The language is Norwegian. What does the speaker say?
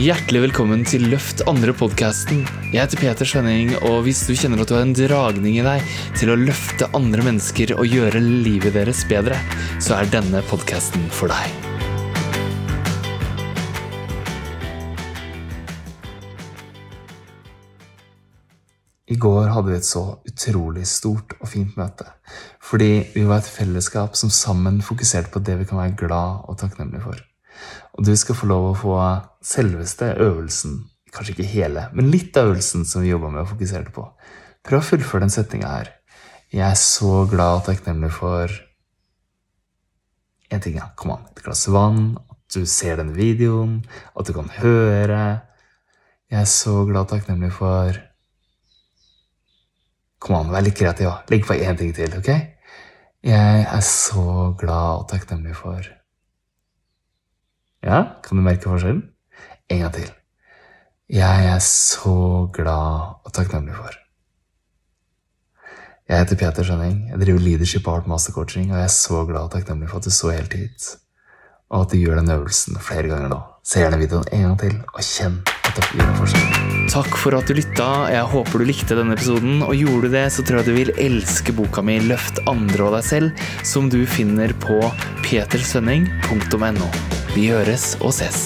Hjertelig velkommen til Løft andre-podkasten. Jeg heter Peter Svenning, og hvis du kjenner at du har en dragning i deg til å løfte andre mennesker og gjøre livet deres bedre, så er denne podkasten for deg. I går hadde vi et så utrolig stort og fint møte. Fordi vi var et fellesskap som sammen fokuserte på det vi kan være glad og takknemlige for. Og du skal få lov å få selveste øvelsen, kanskje ikke hele, men litt av øvelsen som vi jobba med og fokuserte på. Prøv å fullføre den setninga her. Jeg er så glad og takknemlig for En ting, ja. Kom an. Et glass vann, at du ser denne videoen, at du kan høre. Jeg er så glad og takknemlig for Kom an, vær litt kreativ. Legg på én ting til, ok? Jeg er så glad og takknemlig for Ja, kan du merke forskjellen? En gang til. Jeg er så glad og takknemlig for Jeg heter Peter Skjønning. Jeg driver Leadership Art Master Coaching, og jeg er så glad og takknemlig for at du så helt hit. Og at du gjør den øvelsen flere ganger nå. Se gjerne videoen en gang til, og kjenn at det gjør en forskjell. Takk for at du lytta. Jeg håper du likte denne episoden. Og gjorde du det, så tror jeg du vil elske boka mi 'Løft andre og deg selv', som du finner på petersvenning.no. Vi høres og ses.